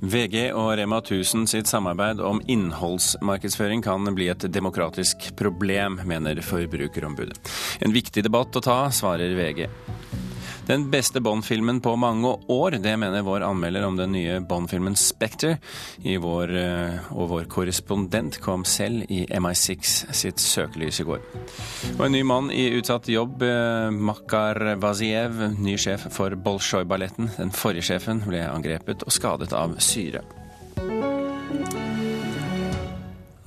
VG og Rema 1000 sitt samarbeid om innholdsmarkedsføring kan bli et demokratisk problem, mener Forbrukerombudet. En viktig debatt å ta, svarer VG. Den beste Bond-filmen på mange år, det mener vår anmelder om den nye Bond-filmen Spectre. Eh, og vår korrespondent kom selv i MI6 sitt søkelys i går. Og en ny mann i utsatt jobb, eh, Makar Vaziev, ny sjef for Bolsjoj-balletten. Den forrige sjefen ble angrepet og skadet av syre.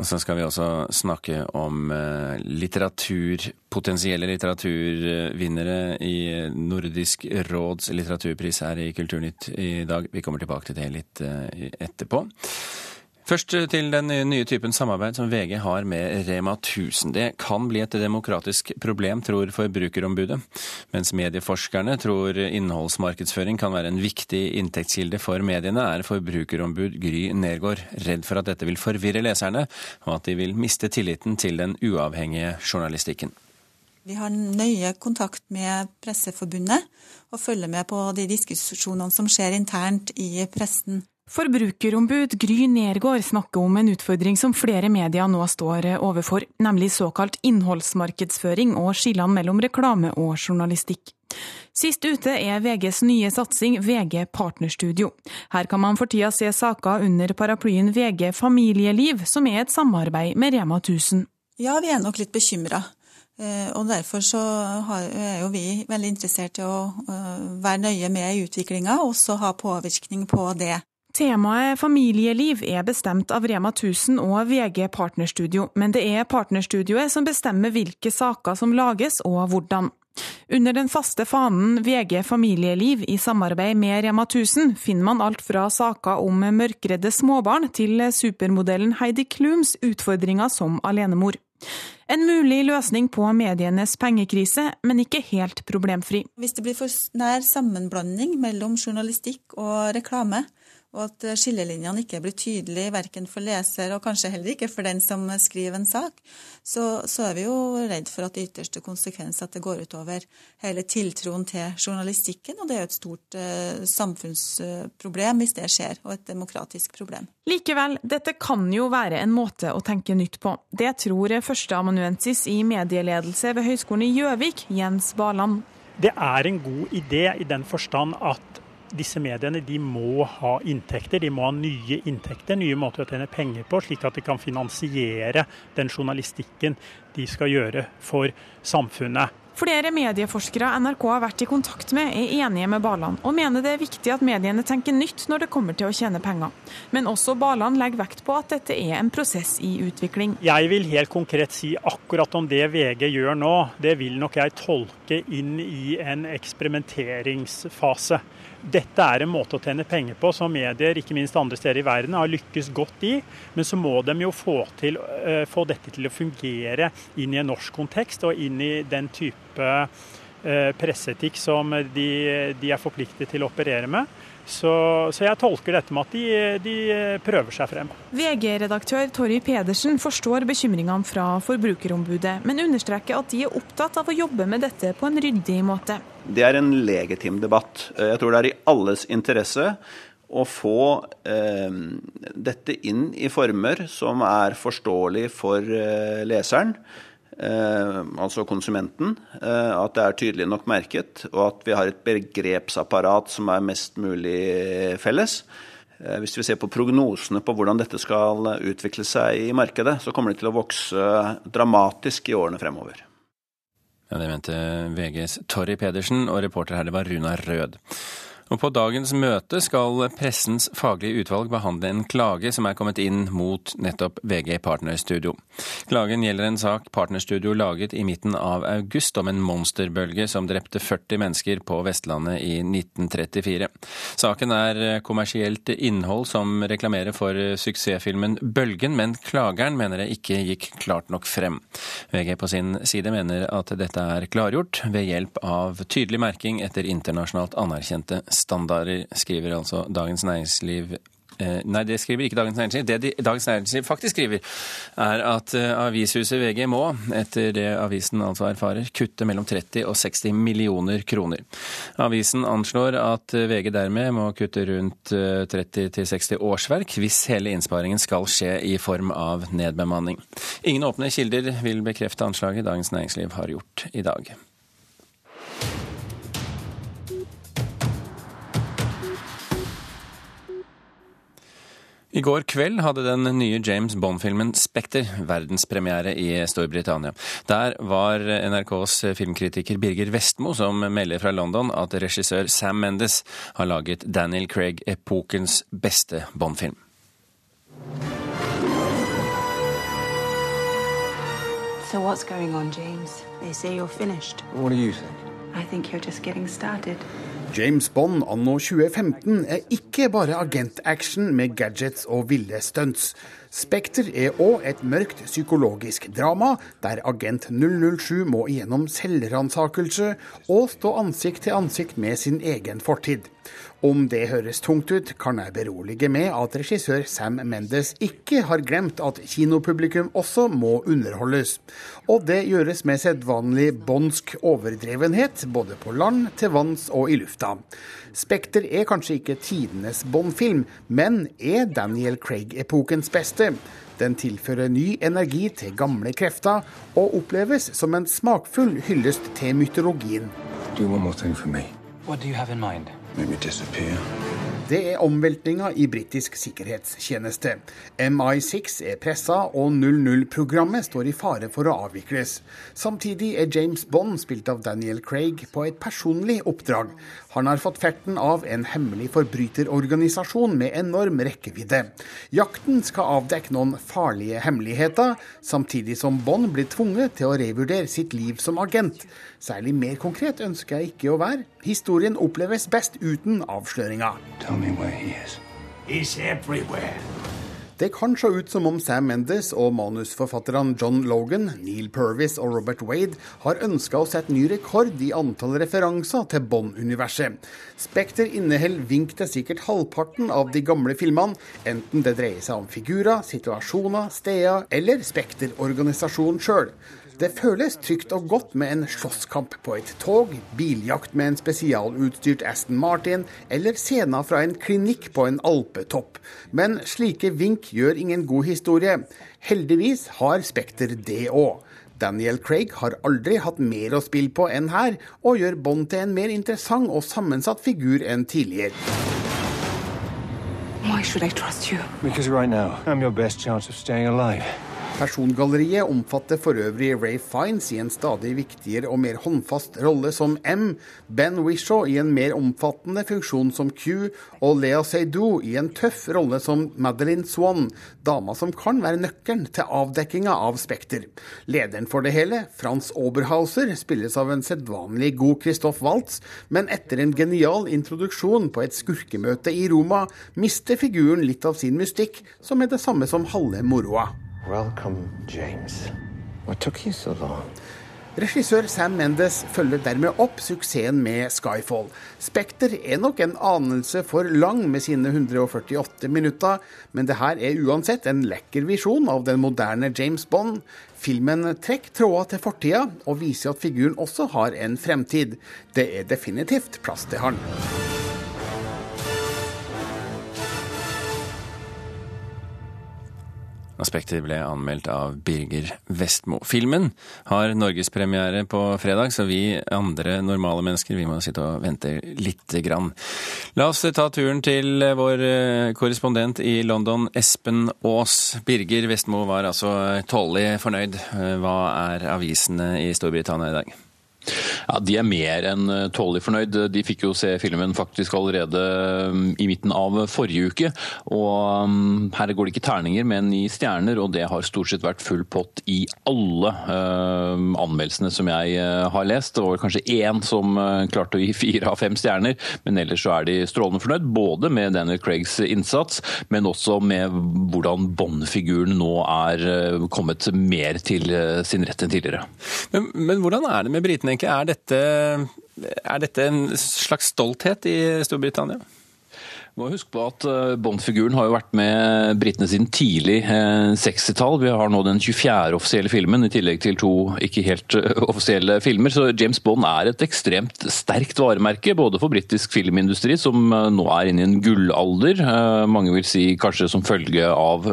Og så skal vi også snakke om eh, litteratur, potensielle litteraturvinnere i Nordisk råds litteraturpris her i Kulturnytt i dag. Vi kommer tilbake til det litt eh, etterpå. Først til den nye typen samarbeid som VG har med Rema 1000. Det kan bli et demokratisk problem, tror Forbrukerombudet. Mens medieforskerne tror innholdsmarkedsføring kan være en viktig inntektskilde for mediene, er forbrukerombud Gry Nergård redd for at dette vil forvirre leserne, og at de vil miste tilliten til den uavhengige journalistikken. Vi har nøye kontakt med Presseforbundet og følger med på de diskusjonene som skjer internt i pressen. Forbrukerombud Gry Nergård snakker om en utfordring som flere medier nå står overfor, nemlig såkalt innholdsmarkedsføring og skillene mellom reklame og journalistikk. Sist ute er VGs nye satsing VG Partnerstudio. Her kan man for tida se saker under paraplyen VG Familieliv, som er et samarbeid med Rema 1000. Ja, vi er nok litt bekymra. Eh, og Derfor så er jo vi veldig interessert i å eh, være nøye med i utviklinga, og også ha påvirkning på det. Temaet familieliv er bestemt av Rema 1000 og VG Partnerstudio, men det er partnerstudioet som bestemmer hvilke saker som lages og hvordan. Under den faste fanen VG familieliv i samarbeid med Rema 1000 finner man alt fra saker om mørkredde småbarn til supermodellen Heidi Klums utfordringer som alenemor. En mulig løsning på medienes pengekrise, men ikke helt problemfri. Hvis det blir for nær sammenblanding mellom journalistikk og reklame, og at skillelinjene ikke blir tydelige verken for leser og kanskje heller ikke for den som skriver en sak, så, så er vi jo redd for at det ytterste konsekvens at det går utover hele tiltroen til journalistikken. Og det er jo et stort eh, samfunnsproblem hvis det skjer, og et demokratisk problem. Likevel, dette kan jo være en måte å tenke nytt på. Det tror førsteamanuensis i medieledelse ved Høgskolen i Gjøvik, Jens Baland. Det er en god idé i den forstand at disse mediene de må ha inntekter. De må ha nye inntekter, nye måter å tjene penger på, slik at de kan finansiere den journalistikken de skal gjøre for samfunnet. Flere medieforskere NRK har vært i kontakt med, er enige med Baland, og mener det er viktig at mediene tenker nytt når det kommer til å tjene penger. Men også Baland legger vekt på at dette er en prosess i utvikling. Jeg vil helt konkret si akkurat om det VG gjør nå, det vil nok jeg tolke inn i en eksperimenteringsfase. Dette er en måte å tjene penger på som medier, ikke minst andre steder i verden, har lykkes godt i. Men så må de jo få, til, uh, få dette til å fungere inn i en norsk kontekst og inn i den type uh, presseetikk som de, de, er forpliktet til å operere med. Så, så, jeg tolker dette med at de, de prøver seg frem. VG-redaktør Torry Pedersen forstår bekymringene fra Forbrukerombudet, men understreker at de er opptatt av å jobbe med dette på en ryddig måte. Det er en legitim debatt. Jeg tror det er i alles interesse å få eh, dette inn i former som er forståelig for eh, leseren. Eh, altså konsumenten, eh, at det er tydelig nok merket, og at vi har et begrepsapparat som er mest mulig felles. Eh, hvis vi ser på prognosene på hvordan dette skal utvikle seg i markedet, så kommer det til å vokse dramatisk i årene fremover. Ja, Det mente VGs Torry Pedersen, og reporter her det var Runa Rød. Og På dagens møte skal Pressens faglige utvalg behandle en klage som er kommet inn mot nettopp VG Partnerstudio. Klagen gjelder en sak Partnerstudio laget i midten av august om en monsterbølge som drepte 40 mennesker på Vestlandet i 1934. Saken er kommersielt innhold som reklamerer for suksessfilmen Bølgen, men klageren mener det ikke gikk klart nok frem. VG på sin side mener at dette er klargjort ved hjelp av tydelig merking etter internasjonalt anerkjente standarder, skriver altså Dagens Næringsliv Eh, nei, det skriver ikke Dagens Næringsliv. Det de, Dagens Næringsliv faktisk skriver, er at uh, avishuset VG må, etter det avisen altså erfarer, kutte mellom 30 og 60 millioner kroner. Avisen anslår at uh, VG dermed må kutte rundt uh, 30-60 årsverk hvis hele innsparingen skal skje i form av nedbemanning. Ingen åpne kilder vil bekrefte anslaget Dagens Næringsliv har gjort i dag. I går kveld hadde den nye James Bond-filmen Spekter verdenspremiere i Storbritannia. Der var NRKs filmkritiker Birger Vestmo som melder fra London at regissør Sam Mendes har laget Daniel Craig epokens beste Bond-film. So what's going on, James? They say you're finished. What do you think? I think you're just getting started. James Bond anno 2015 er ikke bare agentaction med gadgets og ville stunts. Spekter er òg et mørkt psykologisk drama, der agent 007 må igjennom selvransakelse og stå ansikt til ansikt med sin egen fortid. Om det høres tungt ut, kan jeg berolige med at regissør Sam Mendes ikke har glemt at kinopublikum også må underholdes. Og det gjøres med sedvanlig båndsk overdrevenhet, både på land, til vanns og i lufta. Spekter er kanskje ikke tidenes Bond-film, men er Daniel Craig-epokens beste. Den tilfører ny energi til gamle krefter, og oppleves som en smakfull hyllest til mytologien. Do one more thing for me. What do you have in mind? Det er omveltninga i britisk sikkerhetstjeneste. MI6 er pressa, og 00-programmet står i fare for å avvikles. Samtidig er James Bond, spilt av Daniel Craig, på et personlig oppdrag. Han har fått ferten av en hemmelig forbryterorganisasjon med enorm rekkevidde. Jakten skal avdekke noen farlige hemmeligheter, samtidig som Bond blir tvunget til å revurdere sitt liv som agent. Særlig mer konkret ønsker jeg ikke å være. Historien oppleves best uten everywhere. Det kan se ut som om Sam Mendes og manusforfatterne John Logan, Neil Purvis og Robert Wade har ønska å sette ny rekord i antall referanser til Bond-universet. Spekter inneholder vink til sikkert halvparten av de gamle filmene, enten det dreier seg om figurer, situasjoner, steder eller Spekter-organisasjonen sjøl. Det føles trygt og godt med en slåsskamp på et tog, biljakt med en spesialutstyrt Aston Martin eller scener fra en klinikk på en alpetopp. Men slike vink gjør ingen god historie. Heldigvis har Spekter det òg. Daniel Craig har aldri hatt mer å spille på enn her, og gjør Bond til en mer interessant og sammensatt figur enn tidligere. Why should I trust you? Because right now, I'm your best chance of staying alive. Persongalleriet omfatter for øvrig Ray Fiends i en stadig viktigere og mer håndfast rolle som M, Ben Wishaw i en mer omfattende funksjon som Q, og Lea Seydoux i en tøff rolle som Madeline Swan, dama som kan være nøkkelen til avdekkinga av Spekter. Lederen for det hele, Frans Oberhauser, spilles av en sedvanlig god Christoph Waltz, men etter en genial introduksjon på et skurkemøte i Roma, mister figuren litt av sin mystikk, som er det samme som halve moroa. Welcome, James. What took you so long? Regissør Sam Mendes følger dermed opp suksessen med Skyfall. Spekter er nok en anelse for lang med sine 148 minutter, men det her er uansett en lekker visjon av den moderne James Bond. Filmen trekker tråder til fortida, og viser at figuren også har en fremtid. Det er definitivt plass til han. Aspekter ble anmeldt av Birger Vestmo. Filmen har norgespremiere på fredag, så vi andre normale mennesker vi må sitte og vente lite grann. La oss ta turen til vår korrespondent i London, Espen Aas. Birger Vestmo var altså tålelig fornøyd. Hva er avisene i Storbritannia i dag? Ja, De er mer enn tålelig fornøyd. De fikk jo se filmen faktisk allerede i midten av forrige uke. Og um, her går det ikke terninger, men i stjerner, og det har stort sett vært full pott i alle uh, anmeldelsene som jeg uh, har lest. Det var kanskje én som klarte å gi fire av fem stjerner, men ellers så er de strålende fornøyd. Både med Daniel Craigs innsats, men også med hvordan Bond-figuren nå er kommet mer til sin rett enn tidligere. Men, men hvordan er det med britene? Er dette, er dette en slags stolthet i Storbritannia? Må huske på at eh, Bond-figuren har jo vært med britene siden tidlig 60-tall. Vi har nå den 24. offisielle filmen, i tillegg til to ikke helt offisielle filmer. Så James Bond er et ekstremt sterkt varemerke, både for britisk filmindustri, som nå er inne i en gullalder. Mange vil si kanskje som følge av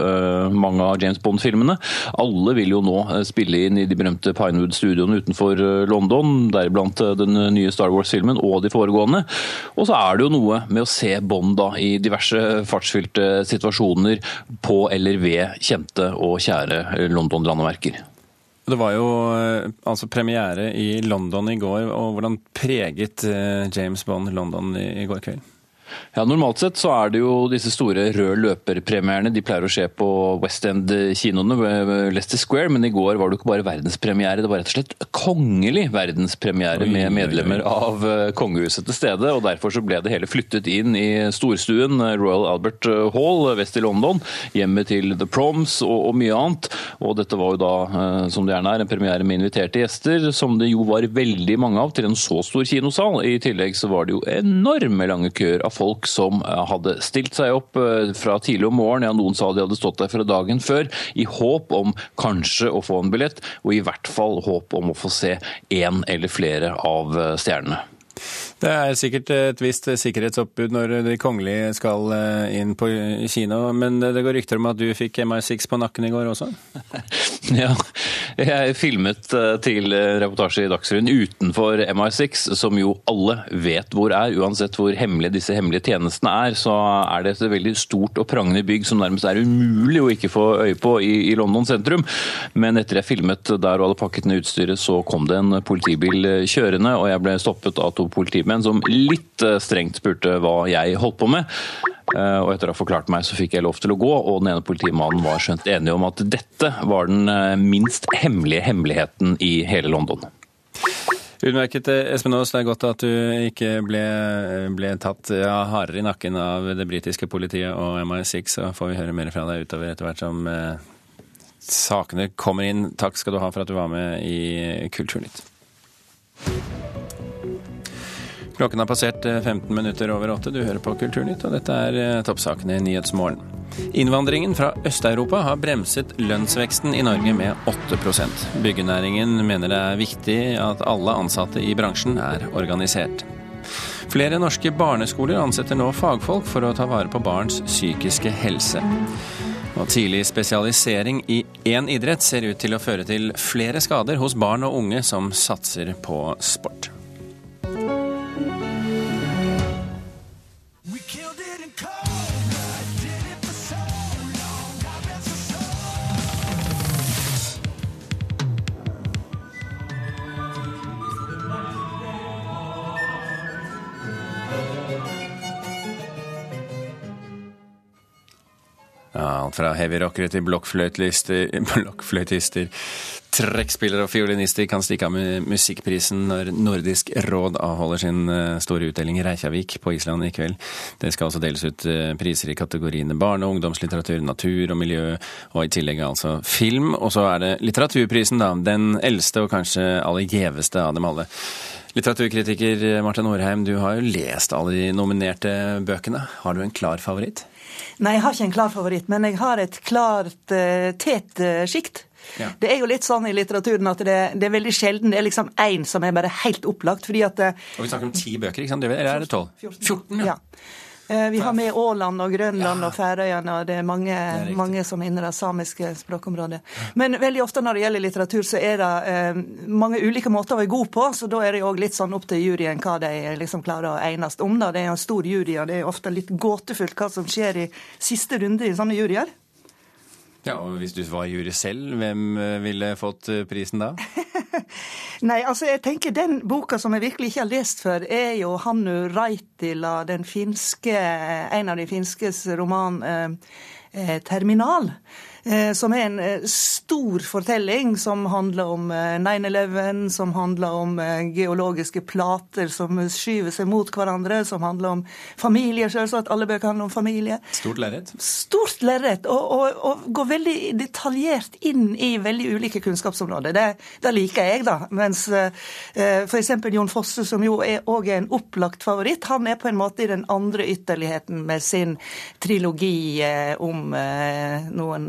mange av James Bond-filmene. Alle vil jo nå spille inn i de berømte Pinewood-studioene utenfor London, deriblant den nye Star Wars-filmen og de foregående. Og så er det jo noe med å se Bond da i diverse fartsfylte situasjoner på eller ved kjente og kjære London-landemerker. Det var jo eh, altså premiere i London i går, og hvordan preget eh, James Bond London i går kveld? Ja, Normalt sett så er det jo disse store rød løper-premierene. De pleier å skje på West End-kinoene, Leicester Square, men i går var det jo ikke bare verdenspremiere, det var rett og slett kongelig verdenspremiere med medlemmer av eh, kongehuset til stede. og Derfor så ble det hele flyttet inn i storstuen eh, Royal Albert eh, Hall vest i London, hjemmet til The Proms og, og, mye annet. Og dette var jo da, som det gjerne er, en premiere med inviterte gjester, som det jo var veldig mange av til en så stor kinosal. I tillegg så var det jo enorme lange køer av folk som eh, hadde stilt seg opp eh, fra tidlig om morgenen, ja noen sa de hadde stått der fra dagen før, i håp om kanskje å få en billett, og i hvert fall håp om å få se én eller flere av eh, stjernene. Det er sikkert et visst sikkerhetsoppbud når de kongelige skal eh, inn på kino, men det går rykter om at du fikk MI6 på nakken i går også? ja, jeg filmet eh, til reportasje i Dagsrevyen utenfor MI6, som jo alle vet hvor er. Uansett hvor hemmelige disse hemmelige tjenestene er, så er det et veldig stort og prangende bygg som nærmest er umulig å ikke få øye på i, i London sentrum. Men etter jeg filmet der og hadde pakket ned utstyret, så kom det en politibil kjørende, og jeg ble stoppet av to politimenn men som litt eh, strengt spurte hva jeg holdt på med. Eh, og etter å ha forklart meg, så fikk jeg lov til å gå, og den ene politimannen var skjønt enig om at dette var den eh, minst hemmelige hemmeligheten i hele London. Utmerket. Espen Aas, det er godt at du ikke ble, ble tatt ja, hardere i nakken av det britiske politiet og MI6. Så får vi høre mer fra deg utover etter hvert som eh, sakene kommer inn. Takk skal du ha for at du var med i Kulturnytt. Klokken har passert 15 eh, minutter over åtte. Du hører på Kulturnytt, og dette er eh, toppsakene i Nyhetsmorgen. Innvandringen fra Øst-Europa har bremset lønnsveksten i Norge med 8% Byggenæringen mener det er viktig at alle ansatte i bransjen er organisert. Flere norske barneskoler ansetter nå fagfolk for å ta vare på barns psykiske helse. Og tidlig spesialisering i én idrett ser ut til å føre til flere skader hos barn og unge som satser på sport. Fra heavyrockere til blokkfløytister, trekkspillere og fiolinister kan stikke av med musikkprisen når Nordisk råd avholder sin eh, store utdeling i Reykjavik på Island i kveld. Det skal altså deles ut eh, priser i kategoriene barne- og ungdomslitteratur, natur og miljø, og i tillegg altså film. Og så er det litteraturprisen, da. Den eldste og kanskje aller gjeveste av dem alle. Litteraturkritiker Martin Norheim, du har jo lest alle de nominerte bøkene. Har du en klar favoritt? Nei, jeg har ikke en klar favoritt, men jeg har et klart uh, tetsjikt. Ja. Det er jo litt sånn i litteraturen at det, det er veldig sjelden det er liksom én som er bare helt opplagt. fordi at... Uh, og vi snakker om ti bøker, ikke sant? Eller er det tolv? 14. ja. Eh, vi har med Åland og Grønland og Færøyene, og det er mange, det er mange som er det samiske språkområdet. Men veldig ofte når det gjelder litteratur, så er det eh, mange ulike måter å være god på, så da er det òg litt sånn opp til juryen hva de liksom klarer å enes om. Da. Det er en stor jury, og det er ofte litt gåtefullt hva som skjer i siste runde i sånne juryer. Ja, og Hvis du var jury selv, hvem eh, ville fått eh, prisen da? Nei, altså jeg tenker Den boka som jeg virkelig ikke har lest før, er jo Hannu Raitila, den finske, en av de finskes roman eh, 'Terminal'. Eh, som er en eh, stor fortelling som handler om 9-11, eh, som handler om geologiske plater som skyver seg mot hverandre, som handler om familie, selvsagt. Alle bøker handler om familie. Stort lerret? Stort lerret, og, og, og, går veldig detaljert inn i veldig ulike kunnskapsområder. Det, det liker jeg, da. Mens f.eks. Jon Fosse, som jo er en opplagt favoritt, han er på en måte i den andre ytterligheten med sin trilogi om noen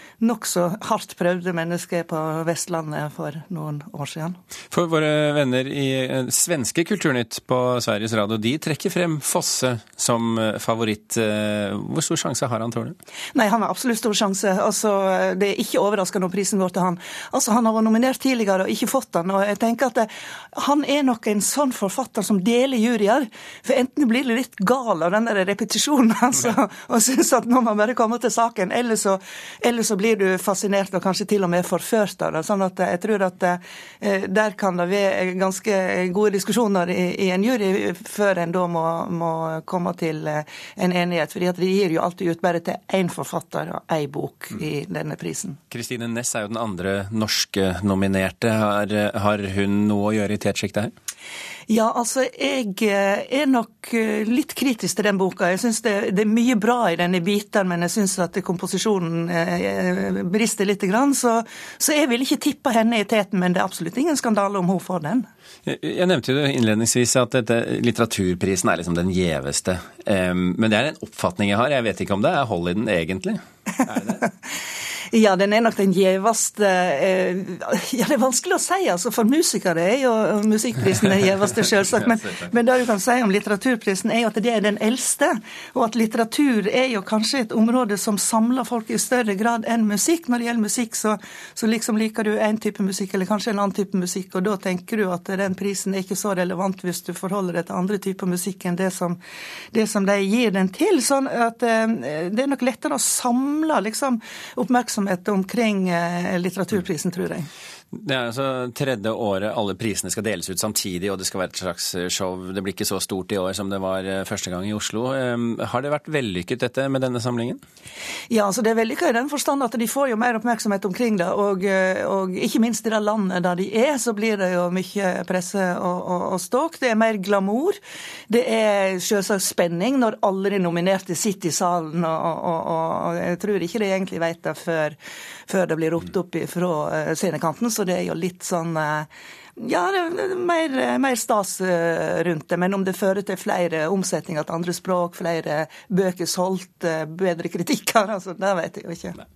nokså hardt prøvde mennesker på Vestlandet for noen år siden. For våre venner i eh, svenske Kulturnytt på Sveriges Radio, de trekker frem Fosse som eh, favoritt. Eh, hvor stor sjanse har han, tror du? Nei, han har absolutt stor sjanse. Altså, det er ikke overraskende om prisen går til han. Altså, Han har vært nominert tidligere og ikke fått den. og jeg tenker at det, Han er nok en sånn forfatter som deler juryer. For enten blir det litt gal av den der repetisjonen altså, og syns at nå må man bare komme til saken, eller så, eller så blir blir du fascinert og kanskje til og med forført av det. sånn at jeg tror at eh, der kan det være ganske gode diskusjoner i, i en jury før en da må, må, komme til eh, en enighet. fordi at de gir jo alltid ut bare til én forfatter og én bok i denne prisen. Kristine Næss er jo den andre norske nominerte. Har, har hun noe å gjøre i tetsjiktet her? Ja, altså jeg eh, er nok eh, litt kritisk til den boka. Jeg syns det, det, er mye bra i den i biten, men jeg syns at komposisjonen eh, brister litt. Så, så jeg vil ikke tippe henne i teten, men det er absolutt ingen skandale om hun får den. Jeg nevnte jo innledningsvis at dette, litteraturprisen er liksom den gjeveste. Men det er en oppfatning jeg har. Jeg vet ikke om det er hold i den egentlig. Er det det? Ja, den er nok den gjeveste eh, Ja, det er vanskelig å si, altså. For musikere er jo musikkprisen den gjeveste, selvsagt. Men, men det du kan si om litteraturprisen, er jo at det er den eldste. Og at litteratur er jo kanskje et område som samler folk i større grad enn musikk. Når det gjelder musikk, så, så liksom liker du én type musikk, eller kanskje en annen type musikk, og da tenker du at den prisen er ikke så relevant hvis du forholder deg til andre typer musikk enn det som, det som de gir den til. Sånn at eh, det er nok lettere å samle liksom oppmerksomhet oppmerksomhet omkring eh, litteraturprisen, tror jeg. Det er altså tredje året alle prisene skal deles ut samtidig, og det skal være et slags eh, show. Det blir ikke så stort i år som det var eh, første gang i Oslo. Ehm, har det vært vellykket dette med denne samlingen? Ja, altså det er vellykket i den forstand at de får jo mer oppmerksomhet omkring det. Og, eh, og ikke minst i det landet der de er, så blir det jo mye presse og, og, og ståk. Det er mer glamour. Det er selvsagt spenning når alle de nominerte sitter i salen, og, og jeg tror ikke de egentlig vet det før, før det blir ropt opp fra scenekanten. Så det er jo litt sånn eh, ja, det er mer, mer, stas eh, rundt det. Men om det fører til flere omsetninger til andre språk, flere bøker solgt, eh, bedre kritikker, altså, det vet jeg jo ikke.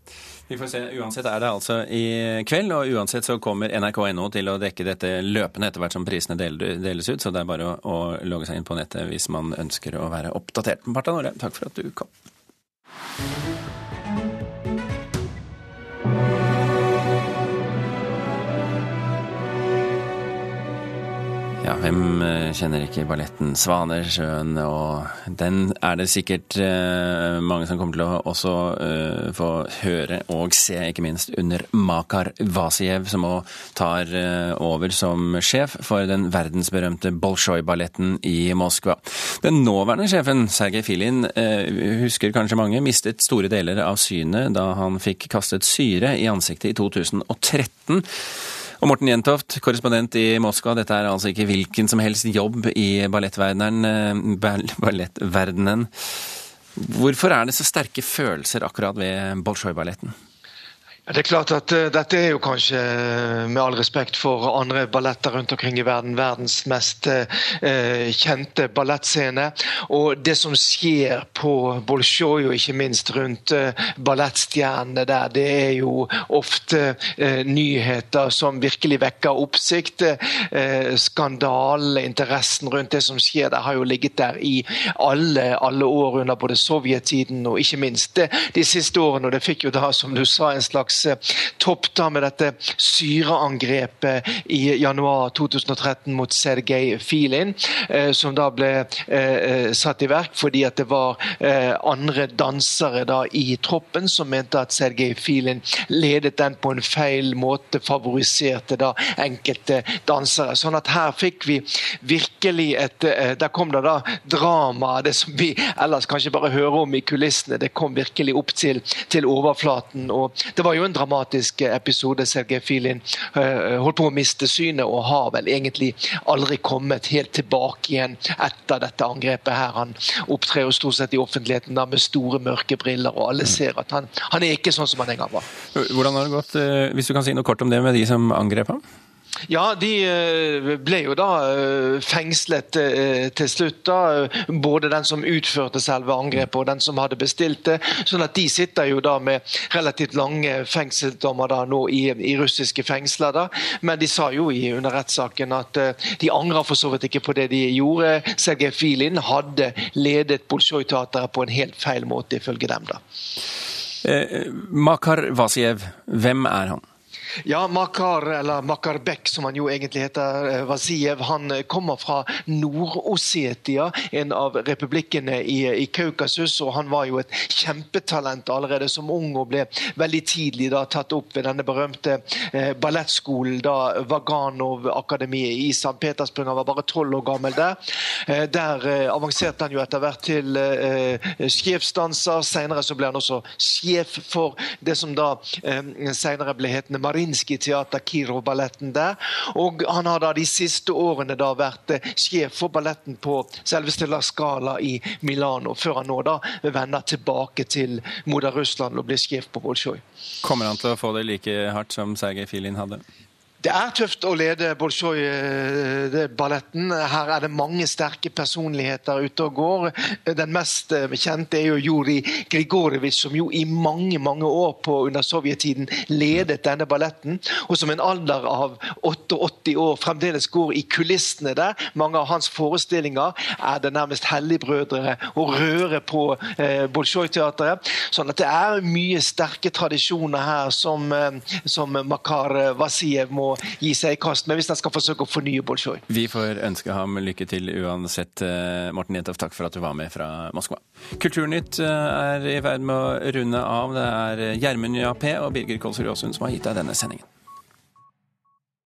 Vi får se. Uansett er det altså i kveld, og uansett så kommer nrk.no til å dekke dette løpende etter hvert som prisene deles ut. Så det er bare å, å logge seg inn på nettet hvis man ønsker å være oppdatert. Marta Nore, takk for at du kom. Hvem eh, kjenner ikke balletten Svanesjøen? Og den er det sikkert eh, mange som kommer til å også eh, få høre og se, ikke minst under Makar Vasiev, som nå tar over som sjef for den verdensberømte Bolsjoj-balletten i Moskva. Den nåværende sjefen, Sergej Filin, husker kanskje mange, mistet store deler av synet da han fikk kastet syre i ansiktet i 2013. Og Morten Jentoft, korrespondent i Moskva. Dette er altså ikke hvilken som helst jobb i ballettverdenen. Eh, ballettverdenen. Hvorfor er det så sterke følelser akkurat ved Bolsjoj-balletten? Det er klart at uh, Dette er jo kanskje, uh, med all respekt for andre balletter rundt omkring i verden, verdens mest uh, kjente ballettscene. Og det som skjer på Bolsjoj, og ikke minst rundt ballettstjernene der, det er jo ofte nyheter som virkelig vekker oppsikt. Skandalen, interessen rundt det som skjer der, har jo ligget der i alle, alle år under både sovjettiden og ikke minst de siste årene. Og det fikk jo da, som du sa, en slags slags topp da med dette syreangrepet i januar 2013 mot Sergej Filin, som da ble satt i verk fordi at det var andre dansere da i troppen som mente at Sergej Filin ledet den på en feil måte, favoriserte da enkelte dansere. Sånn at her fikk vi virkelig et Der kom det da drama, det som vi ellers kanskje bare hører om i kulissene. Det kom virkelig opp til, til overflaten. og Det var jo en dramatisk episode. Sergej Filin uh, holdt på å miste synet og har vel egentlig aldri kommet helt tilbake igjen etter dette angrepet. her. Han opptrer jo stort sett i offentligheten da med store, mørke briller, og alle ser at han, han er ikke sånn som han en gang var. Hvordan har det gått, eh, hvis du kan si noe kort om det, med de som angrep ham? Ja, de eh, ble jo da eh, fengslet eh, til slutt. da, Både den som utførte selve angrepet og den som hadde bestilt det. sånn at de sitter jo da med relativt lange fengselsdommer da nå i, i, russiske fengsler. da, Men de sa jo i, under rettssaken at de angra for så vidt ikke på det de gjorde. Sergej Filin hadde ledet Bolsjoj-teatret på en helt feil måte, ifølge dem. da. Eh, Makar Vasiev, hvem er han? Ja, Makar, eller Makarbek, som han jo egentlig heter, eh, Vasiev, han eh, kommer fra Nord-Ossetia, en av republikkene i, i, Kaukasus. og Han var jo et kjempetalent allerede som ung og ble veldig tidlig da tatt opp ved denne berømte eh, ballettskolen, da Vaganov-akademiet i St. Petersburg. Han var bare tolv år gammel der. Eh, der eh, avanserte han jo etter hvert til eh, sjefsdanser. Senere så ble han også sjef for det som da eh, senere ble hetende Marin Marinsky Teater Kirov-balletten der. Og han har da de siste årene da vært eh, sjef for balletten på selveste La Scala i Milano, før han nå da vender tilbake til moder-Russland og blir sjef på Bolsjoj. Kommer han til å få det like hardt som Sergej Filin hadde? Det er tøft å lede Bolsjoj-balletten. Her er det mange sterke personligheter ute og går. Den mest kjente er jo Juri Grigorevitsj, som jo i mange mange år på under sovjettiden ledet denne balletten. Og som en alder av 88 år fremdeles går i kulissene der. Mange av hans forestillinger er det nærmest helligbrødre å røre på eh, Bolsjoj-teatret. Sånn at det er mye sterke tradisjoner her som, eh, som Makar Vasiev må gi seg i kast med hvis han skal forsøke å fornye Bolsjoj. Vi får ønske ham lykke til uansett. Eh, Morten Jentoff, takk for at du var med fra Moskva. Kulturnytt eh, er i ferd med å runde av. Det er Gjermund Jappé og Birger Kolsrud Aasund som har gitt deg denne sendingen.